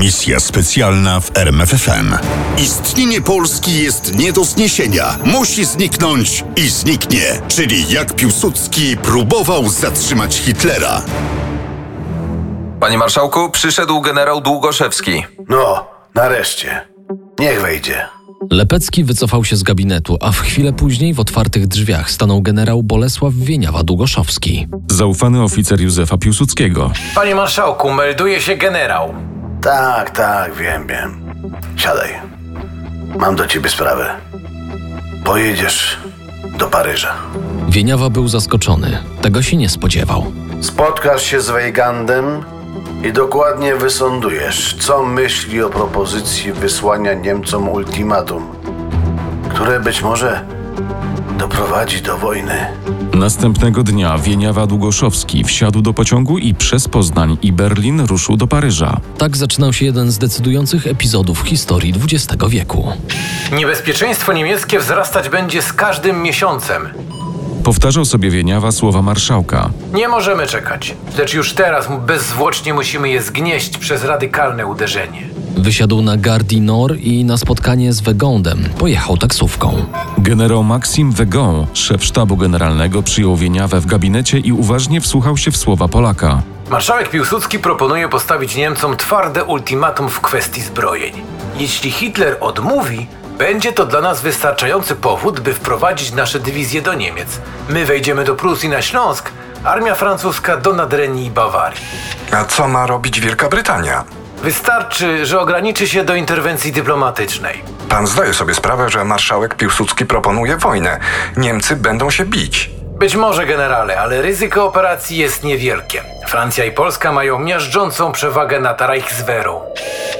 Misja specjalna w RMFFM. Istnienie Polski jest nie do zniesienia. Musi zniknąć i zniknie. Czyli jak Piłsudski próbował zatrzymać Hitlera. Panie marszałku, przyszedł generał Długoszewski. No, nareszcie. Niech wejdzie. Lepecki wycofał się z gabinetu, a w chwilę później w otwartych drzwiach stanął generał Bolesław Wieniawa-Długoszowski. Zaufany oficer Józefa Piłsudskiego. Panie marszałku, melduje się generał. Tak, tak, wiem, wiem. Siadaj. Mam do ciebie sprawę. Pojedziesz do Paryża. Wieniawa był zaskoczony. Tego się nie spodziewał. Spotkasz się z Weigandem i dokładnie wysądujesz, co myśli o propozycji wysłania Niemcom ultimatum, które być może doprowadzi do wojny. Następnego dnia Wieniawa Długoszowski wsiadł do pociągu i przez Poznań i Berlin ruszył do Paryża. Tak zaczynał się jeden z decydujących epizodów historii XX wieku. Niebezpieczeństwo niemieckie wzrastać będzie z każdym miesiącem. Powtarzał sobie Wieniawa słowa marszałka. Nie możemy czekać, lecz już teraz bezzwłocznie musimy je zgnieść przez radykalne uderzenie. Wysiadł na Nord i na spotkanie z Wegondem pojechał taksówką. Generał Maxim Wegon, szef sztabu generalnego, przyjął Wieniawę w gabinecie i uważnie wsłuchał się w słowa Polaka. Marszałek Piłsudski proponuje postawić Niemcom twarde ultimatum w kwestii zbrojeń. Jeśli Hitler odmówi, będzie to dla nas wystarczający powód, by wprowadzić nasze dywizje do Niemiec. My wejdziemy do Prusji na Śląsk, armia francuska do Nadrenii i Bawarii. A co ma robić Wielka Brytania? Wystarczy, że ograniczy się do interwencji dyplomatycznej. Pan zdaje sobie sprawę, że marszałek Piłsudski proponuje wojnę. Niemcy będą się bić. Być może, generale, ale ryzyko operacji jest niewielkie. Francja i Polska mają miażdżącą przewagę nad Reichswehru.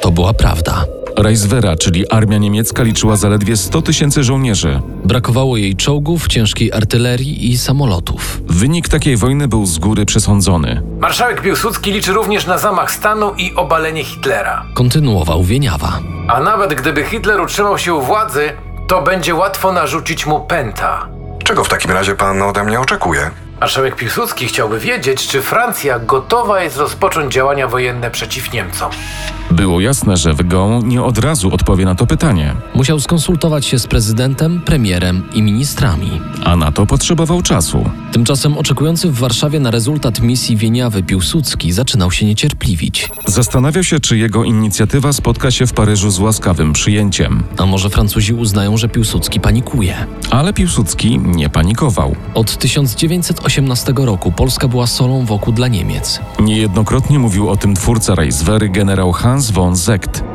To była prawda. Reichswehra, czyli armia niemiecka, liczyła zaledwie 100 tysięcy żołnierzy. Brakowało jej czołgów, ciężkiej artylerii i samolotów. Wynik takiej wojny był z góry przesądzony. Marszałek Piłsudski liczy również na zamach stanu i obalenie Hitlera. Kontynuował Wieniawa. A nawet gdyby Hitler utrzymał się u władzy, to będzie łatwo narzucić mu pęta. Czego w takim razie pan ode mnie oczekuje? Marszałek Piłsudski chciałby wiedzieć, czy Francja gotowa jest rozpocząć działania wojenne przeciw Niemcom. Było jasne, że Wegon nie od razu odpowie na to pytanie, Musiał skonsultować się z prezydentem, premierem i ministrami. a na to potrzebował czasu. Tymczasem oczekujący w Warszawie na rezultat misji Wieniawy Piłsudski zaczynał się niecierpliwić. Zastanawiał się, czy jego inicjatywa spotka się w Paryżu z łaskawym przyjęciem. A może Francuzi uznają, że Piłsudski panikuje? Ale Piłsudski nie panikował. Od 1918 roku Polska była solą wokół dla Niemiec. Niejednokrotnie mówił o tym twórca Reichswehry generał Hans von.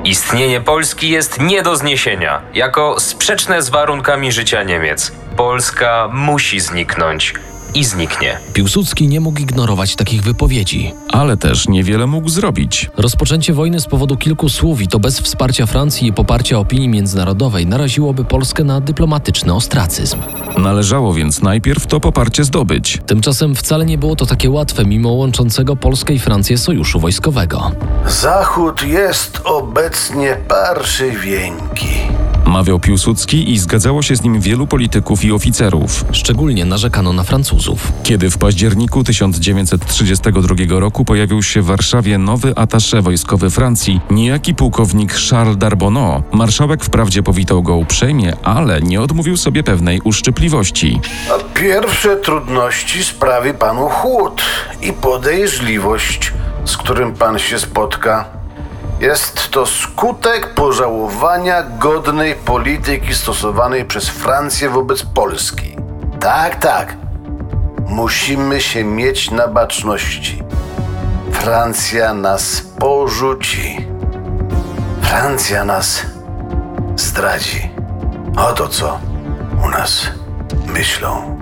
Istnienie Polski jest nie do zniesienia, jako sprzeczne z warunkami życia Niemiec. Polska musi zniknąć i zniknie. Piłsudski nie mógł ignorować takich wypowiedzi. Ale też niewiele mógł zrobić. Rozpoczęcie wojny z powodu kilku słów i to bez wsparcia Francji i poparcia opinii międzynarodowej naraziłoby Polskę na dyplomatyczny ostracyzm. Należało więc najpierw to poparcie zdobyć. Tymczasem wcale nie było to takie łatwe mimo łączącego Polskę i Francję sojuszu wojskowego. Zachód jest obecnie parszywieńki. Mawiał Piłsudski i zgadzało się z nim wielu polityków i oficerów. Szczególnie narzekano na Francuzów. Kiedy w październiku 1932 roku pojawił się w Warszawie nowy atasze wojskowy Francji, niejaki pułkownik Charles Darbonneau, marszałek wprawdzie powitał go uprzejmie, ale nie odmówił sobie pewnej uszczypliwości. Pierwsze trudności sprawi panu chłód i podejrzliwość, z którym pan się spotka. Jest to skutek pożałowania godnej polityki stosowanej przez Francję wobec Polski. Tak, tak. Musimy się mieć na baczności. Francja nas porzuci. Francja nas zdradzi. Oto co u nas myślą.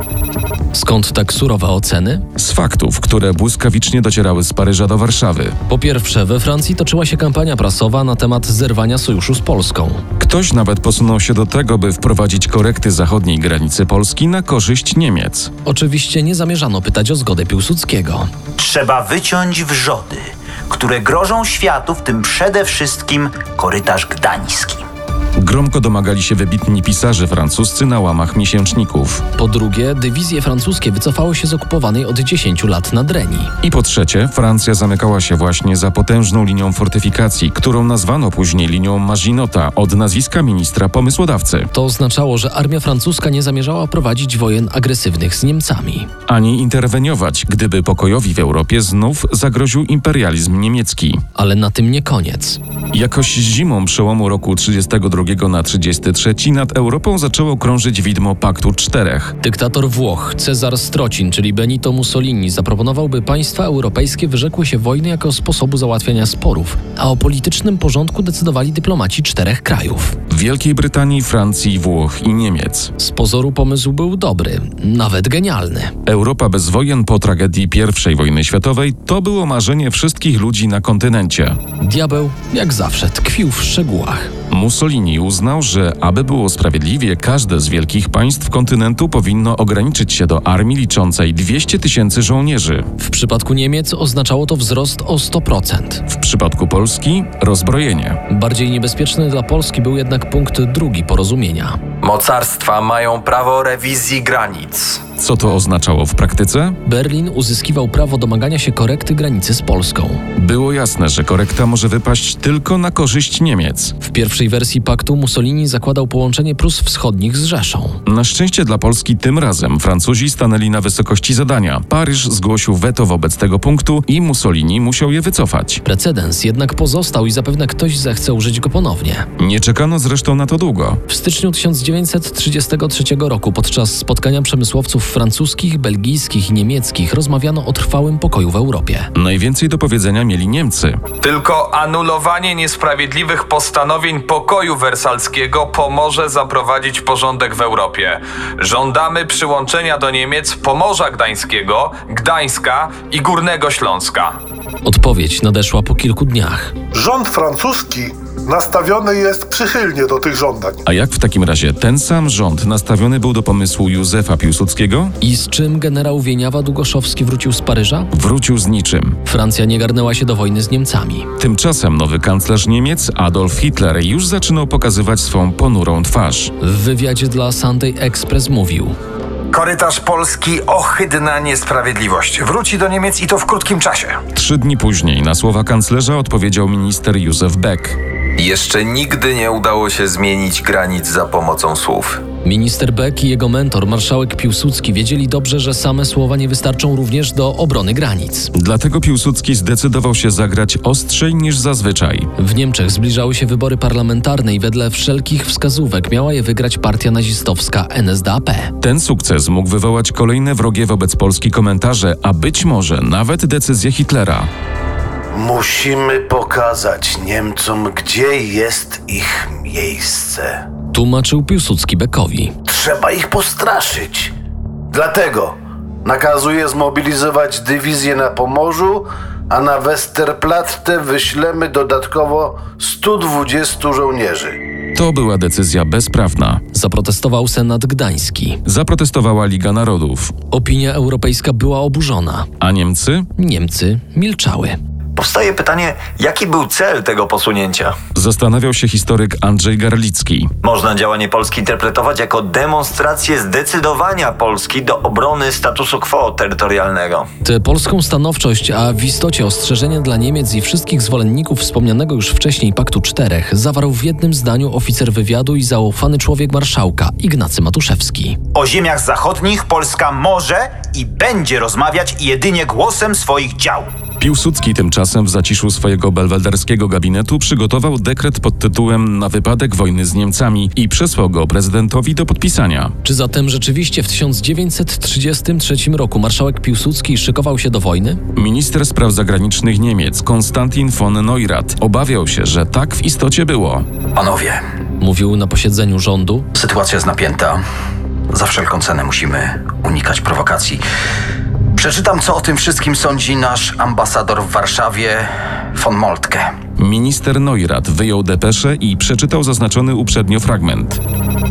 Skąd tak surowe oceny? Z faktów, które błyskawicznie docierały z Paryża do Warszawy. Po pierwsze, we Francji toczyła się kampania prasowa na temat zerwania sojuszu z Polską. Ktoś nawet posunął się do tego, by wprowadzić korekty zachodniej granicy Polski na korzyść Niemiec. Oczywiście nie zamierzano pytać o zgodę Piłsudskiego. Trzeba wyciąć wrzody, które grożą światu, w tym przede wszystkim korytarz gdański. Gromko domagali się wybitni pisarze francuscy na łamach miesięczników. Po drugie, dywizje francuskie wycofały się z okupowanej od 10 lat Nadrenii. I po trzecie, Francja zamykała się właśnie za potężną linią fortyfikacji, którą nazwano później linią Maginota od nazwiska ministra pomysłodawcy. To oznaczało, że armia francuska nie zamierzała prowadzić wojen agresywnych z Niemcami. Ani interweniować, gdyby pokojowi w Europie znów zagroził imperializm niemiecki. Ale na tym nie koniec. Jakoś zimą przełomu roku 32 na 33 nad Europą zaczęło krążyć widmo Paktu Czterech. Dyktator Włoch, Cezar Strocin, czyli Benito Mussolini, zaproponował, by państwa europejskie wyrzekły się wojny jako sposobu załatwiania sporów, a o politycznym porządku decydowali dyplomaci czterech krajów. Wielkiej Brytanii, Francji, Włoch i Niemiec. Z pozoru pomysł był dobry, nawet genialny. Europa bez wojen po tragedii I wojny światowej to było marzenie wszystkich ludzi na kontynencie. Diabeł, jak zawsze, tkwił w szczegółach. Mussolini uznał, że aby było sprawiedliwie, każde z wielkich państw kontynentu powinno ograniczyć się do armii liczącej 200 tysięcy żołnierzy. W przypadku Niemiec oznaczało to wzrost o 100%. W przypadku Polski rozbrojenie. Bardziej niebezpieczny dla Polski był jednak punkt drugi porozumienia. Mocarstwa mają prawo rewizji granic. Co to oznaczało w praktyce? Berlin uzyskiwał prawo domagania się korekty granicy z Polską. Było jasne, że korekta może wypaść tylko na korzyść Niemiec. W pierwszej wersji paktu Mussolini zakładał połączenie Prus Wschodnich z Rzeszą. Na szczęście dla Polski tym razem Francuzi stanęli na wysokości zadania. Paryż zgłosił weto wobec tego punktu i Mussolini musiał je wycofać. Precedens jednak pozostał i zapewne ktoś zechce użyć go ponownie. Nie czekano zresztą na to długo. W styczniu 1933 roku podczas spotkania przemysłowców francuskich, belgijskich i niemieckich rozmawiano o trwałym pokoju w Europie. Najwięcej do powiedzenia mieli Niemcy. Tylko anulowanie niesprawiedliwych postanowień pokoju wersalskiego pomoże zaprowadzić porządek w Europie. Żądamy przyłączenia do Niemiec Pomorza Gdańskiego, Gdańska i Górnego Śląska. Odpowiedź nadeszła po kilku dniach. Rząd francuski nastawiony jest przychylnie do tych żądań. A jak w takim razie ten sam rząd nastawiony był do pomysłu Józefa Piłsudskiego? I z czym generał Wieniawa Długoszowski wrócił z Paryża? Wrócił z niczym. Francja nie garnęła się do wojny z Niemcami. Tymczasem nowy kanclerz Niemiec, Adolf Hitler, już zaczynał pokazywać swą ponurą twarz. W wywiadzie dla Sunday Express mówił: Korytarz Polski ohydna niesprawiedliwość. Wróci do Niemiec i to w krótkim czasie. Trzy dni później na słowa kanclerza odpowiedział minister Józef Beck. Jeszcze nigdy nie udało się zmienić granic za pomocą słów. Minister Beck i jego mentor, marszałek Piłsudski, wiedzieli dobrze, że same słowa nie wystarczą również do obrony granic. Dlatego Piłsudski zdecydował się zagrać ostrzej niż zazwyczaj. W Niemczech zbliżały się wybory parlamentarne i wedle wszelkich wskazówek miała je wygrać partia nazistowska NSDAP. Ten sukces mógł wywołać kolejne wrogie wobec Polski komentarze, a być może nawet decyzję Hitlera. Musimy pokazać Niemcom, gdzie jest ich miejsce. Tłumaczył Piłsudski Beckowi. Trzeba ich postraszyć. Dlatego nakazuję zmobilizować dywizję na Pomorzu, a na Westerplatte wyślemy dodatkowo 120 żołnierzy. To była decyzja bezprawna. Zaprotestował Senat Gdański. Zaprotestowała Liga Narodów. Opinia europejska była oburzona. A Niemcy? Niemcy milczały. Powstaje pytanie, jaki był cel tego posunięcia? Zastanawiał się historyk Andrzej Garlicki. Można działanie Polski interpretować jako demonstrację zdecydowania Polski do obrony statusu quo terytorialnego. Tę polską stanowczość, a w istocie ostrzeżenie dla Niemiec i wszystkich zwolenników wspomnianego już wcześniej Paktu Czterech, zawarł w jednym zdaniu oficer wywiadu i zaufany człowiek marszałka Ignacy Matuszewski. O ziemiach zachodnich Polska może i będzie rozmawiać jedynie głosem swoich dział. Piłsudski tymczasem w zaciszu swojego belwederskiego gabinetu przygotował dekret pod tytułem Na wypadek wojny z Niemcami i przesłał go prezydentowi do podpisania. Czy zatem rzeczywiście w 1933 roku marszałek Piłsudski szykował się do wojny? Minister spraw zagranicznych Niemiec Konstantin von Neurath obawiał się, że tak w istocie było. Panowie, Mówił na posiedzeniu rządu. sytuacja jest napięta. Za wszelką cenę musimy unikać prowokacji. Przeczytam, co o tym wszystkim sądzi nasz ambasador w Warszawie, von Moltke. Minister Neurath wyjął depeszę i przeczytał zaznaczony uprzednio fragment.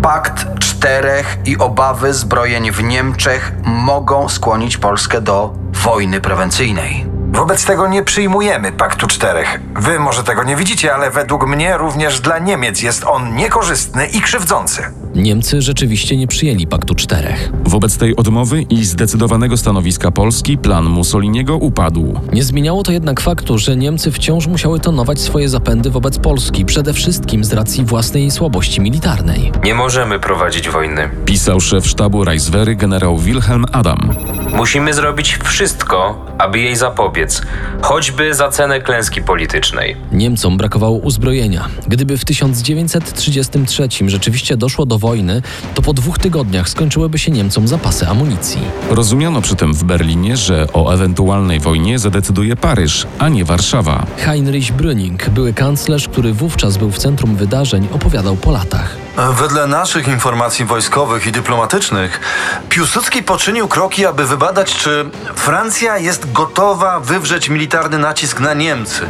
Pakt czterech i obawy zbrojeń w Niemczech mogą skłonić Polskę do wojny prewencyjnej. Wobec tego nie przyjmujemy Paktu Czterech. Wy może tego nie widzicie, ale według mnie również dla Niemiec jest on niekorzystny i krzywdzący. Niemcy rzeczywiście nie przyjęli Paktu Czterech. Wobec tej odmowy i zdecydowanego stanowiska Polski plan Mussoliniego upadł. Nie zmieniało to jednak faktu, że Niemcy wciąż musiały tonować swoje zapędy wobec Polski, przede wszystkim z racji własnej słabości militarnej. Nie możemy prowadzić wojny. Pisał szef sztabu Reichswehry generał Wilhelm Adam. Musimy zrobić wszystko, aby jej zapobiec, choćby za cenę klęski politycznej. Niemcom brakowało uzbrojenia. Gdyby w 1933 rzeczywiście doszło do wojny, to po dwóch tygodniach skończyłyby się Niemcom zapasy amunicji. Rozumiano przy tym w Berlinie, że o ewentualnej wojnie zadecyduje Paryż, a nie Warszawa. Heinrich Brüning, były kanclerz, który wówczas był w centrum wydarzeń, opowiadał po latach. Wedle naszych informacji wojskowych i dyplomatycznych, Piłsudski poczynił kroki, aby wybadać, czy Francja jest gotowa wywrzeć militarny nacisk na Niemcy,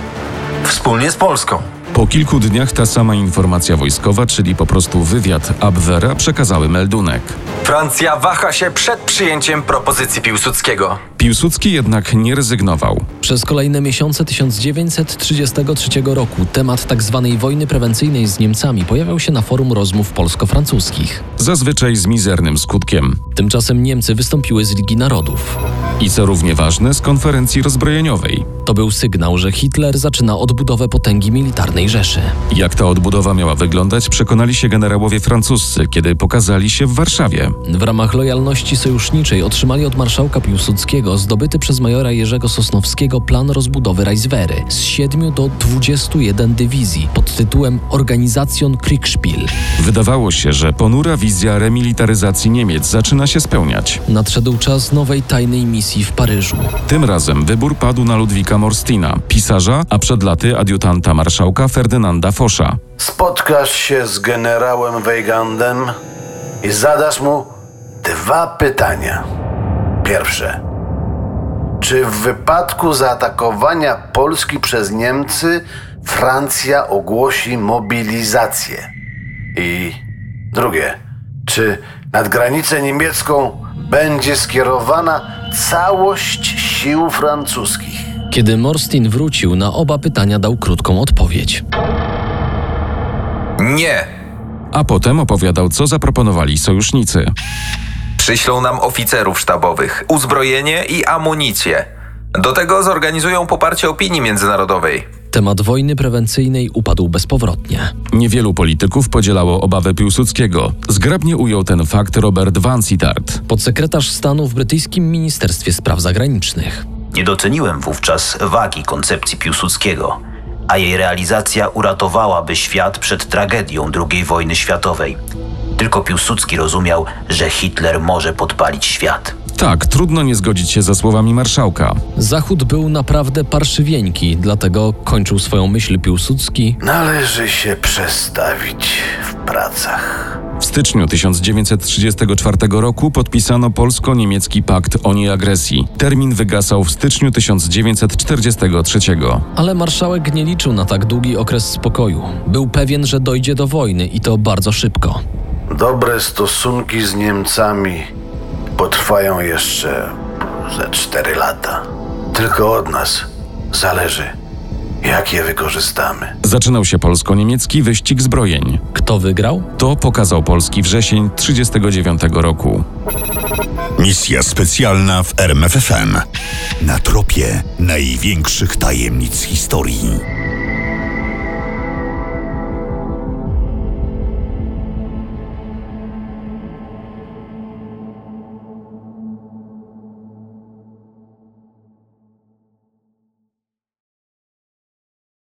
wspólnie z Polską. Po kilku dniach ta sama informacja wojskowa, czyli po prostu wywiad Abwehra, przekazały meldunek. Francja waha się przed przyjęciem propozycji Piłsudskiego. Piłsudski jednak nie rezygnował. Przez kolejne miesiące 1933 roku temat tzw. wojny prewencyjnej z Niemcami pojawiał się na forum rozmów polsko-francuskich. Zazwyczaj z mizernym skutkiem. Tymczasem Niemcy wystąpiły z Ligi Narodów. I co równie ważne, z konferencji rozbrojeniowej. To był sygnał, że Hitler zaczyna odbudowę potęgi militarnej Rzeszy. Jak ta odbudowa miała wyglądać, przekonali się generałowie francuscy, kiedy pokazali się w Warszawie. W ramach lojalności sojuszniczej otrzymali od marszałka Piłsudskiego zdobyty przez majora Jerzego Sosnowskiego plan rozbudowy Reichswehry z 7 do 21 dywizji pod tytułem Organisation Kriegspiel. Wydawało się, że ponura wizja remilitaryzacji Niemiec zaczyna się spełniać. Nadszedł czas nowej tajnej misji w Paryżu. Tym razem wybór padł na Ludwika Morstina, pisarza, a przed laty adiutanta marszałka Ferdynanda Fosza. Spotkasz się z generałem Weigandem i zadasz mu dwa pytania. Pierwsze. Czy w wypadku zaatakowania Polski przez Niemcy Francja ogłosi mobilizację? I drugie. Czy nad granicę niemiecką będzie skierowana całość sił francuskich? Kiedy Morstin wrócił, na oba pytania dał krótką odpowiedź. Nie. A potem opowiadał, co zaproponowali sojusznicy. Przyślą nam oficerów sztabowych, uzbrojenie i amunicję. Do tego zorganizują poparcie opinii międzynarodowej. Temat wojny prewencyjnej upadł bezpowrotnie. Niewielu polityków podzielało obawę Piłsudskiego. Zgrabnie ujął ten fakt Robert Vansittart. Podsekretarz stanu w brytyjskim Ministerstwie Spraw Zagranicznych. Nie doceniłem wówczas wagi koncepcji Piłsudskiego, a jej realizacja uratowałaby świat przed tragedią II wojny światowej. Tylko Piłsudski rozumiał, że Hitler może podpalić świat. Tak, trudno nie zgodzić się ze słowami marszałka. Zachód był naprawdę parszywieńki, dlatego kończył swoją myśl Piłsudski. Należy się przestawić w pracach. W styczniu 1934 roku podpisano polsko-niemiecki pakt o nieagresji. Termin wygasał w styczniu 1943. Ale marszałek nie liczył na tak długi okres spokoju. Był pewien, że dojdzie do wojny i to bardzo szybko. Dobre stosunki z Niemcami potrwają jeszcze ze cztery lata. Tylko od nas zależy, jak je wykorzystamy. Zaczynał się polsko-niemiecki wyścig zbrojeń. Kto wygrał? To pokazał polski wrzesień 1939 roku. Misja specjalna w RMFFM. Na tropie największych tajemnic historii.